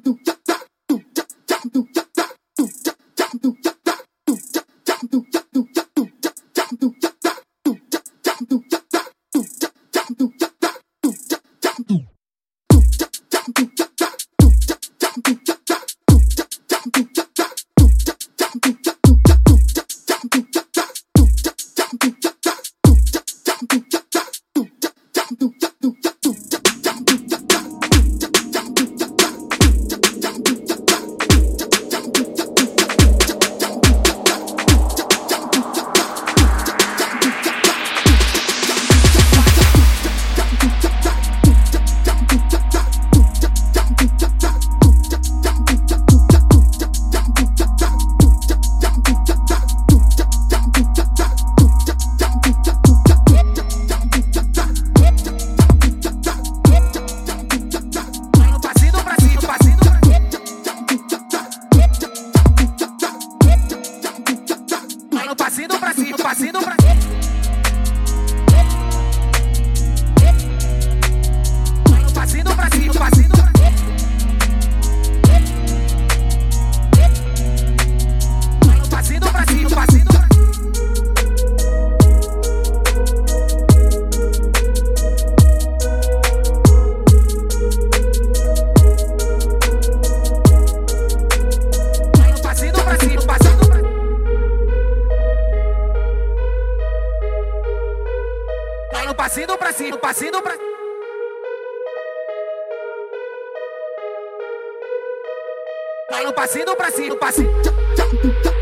do fazendo pra passinho pra cima, passinho pra cima. Vai no passinho pra cima, passinho.